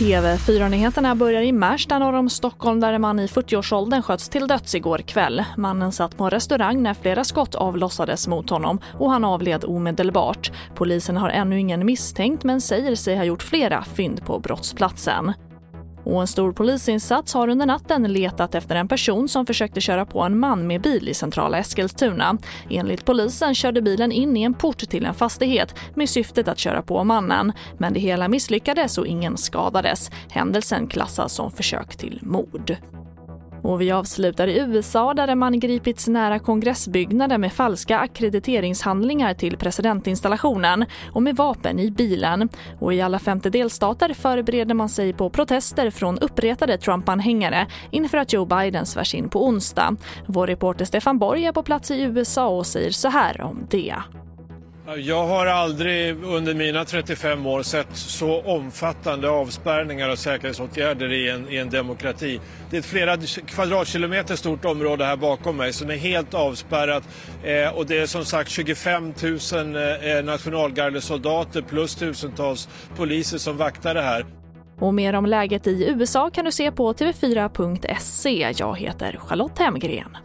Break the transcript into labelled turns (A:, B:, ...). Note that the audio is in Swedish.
A: TV4-nyheterna börjar i Märsta norr om Stockholm där en man i 40-årsåldern sköts till döds igår kväll. Mannen satt på en restaurang när flera skott avlossades mot honom och han avled omedelbart. Polisen har ännu ingen misstänkt men säger sig ha gjort flera fynd på brottsplatsen. Och en stor polisinsats har under natten letat efter en person som försökte köra på en man med bil i centrala Eskilstuna. Enligt polisen körde bilen in i en port till en fastighet med syftet att köra på mannen. Men det hela misslyckades och ingen skadades. Händelsen klassas som försök till mord. Och vi avslutar i USA där man gripits nära kongressbyggnader med falska ackrediteringshandlingar till presidentinstallationen och med vapen i bilen. Och i alla 50 delstater förbereder man sig på protester från uppretade Trump-anhängare inför att Joe Biden svärs in på onsdag. Vår reporter Stefan Borg är på plats i USA och säger så här om det.
B: Jag har aldrig under mina 35 år sett så omfattande avspärrningar och säkerhetsåtgärder i en, i en demokrati. Det är ett flera kvadratkilometer stort område här bakom mig som är helt avspärrat eh, och det är som sagt 25 000 eh, nationalgardesoldater plus tusentals poliser som vaktar det här.
A: Och mer om läget i USA kan du se på tv4.se. Jag heter Charlotte Hemgren.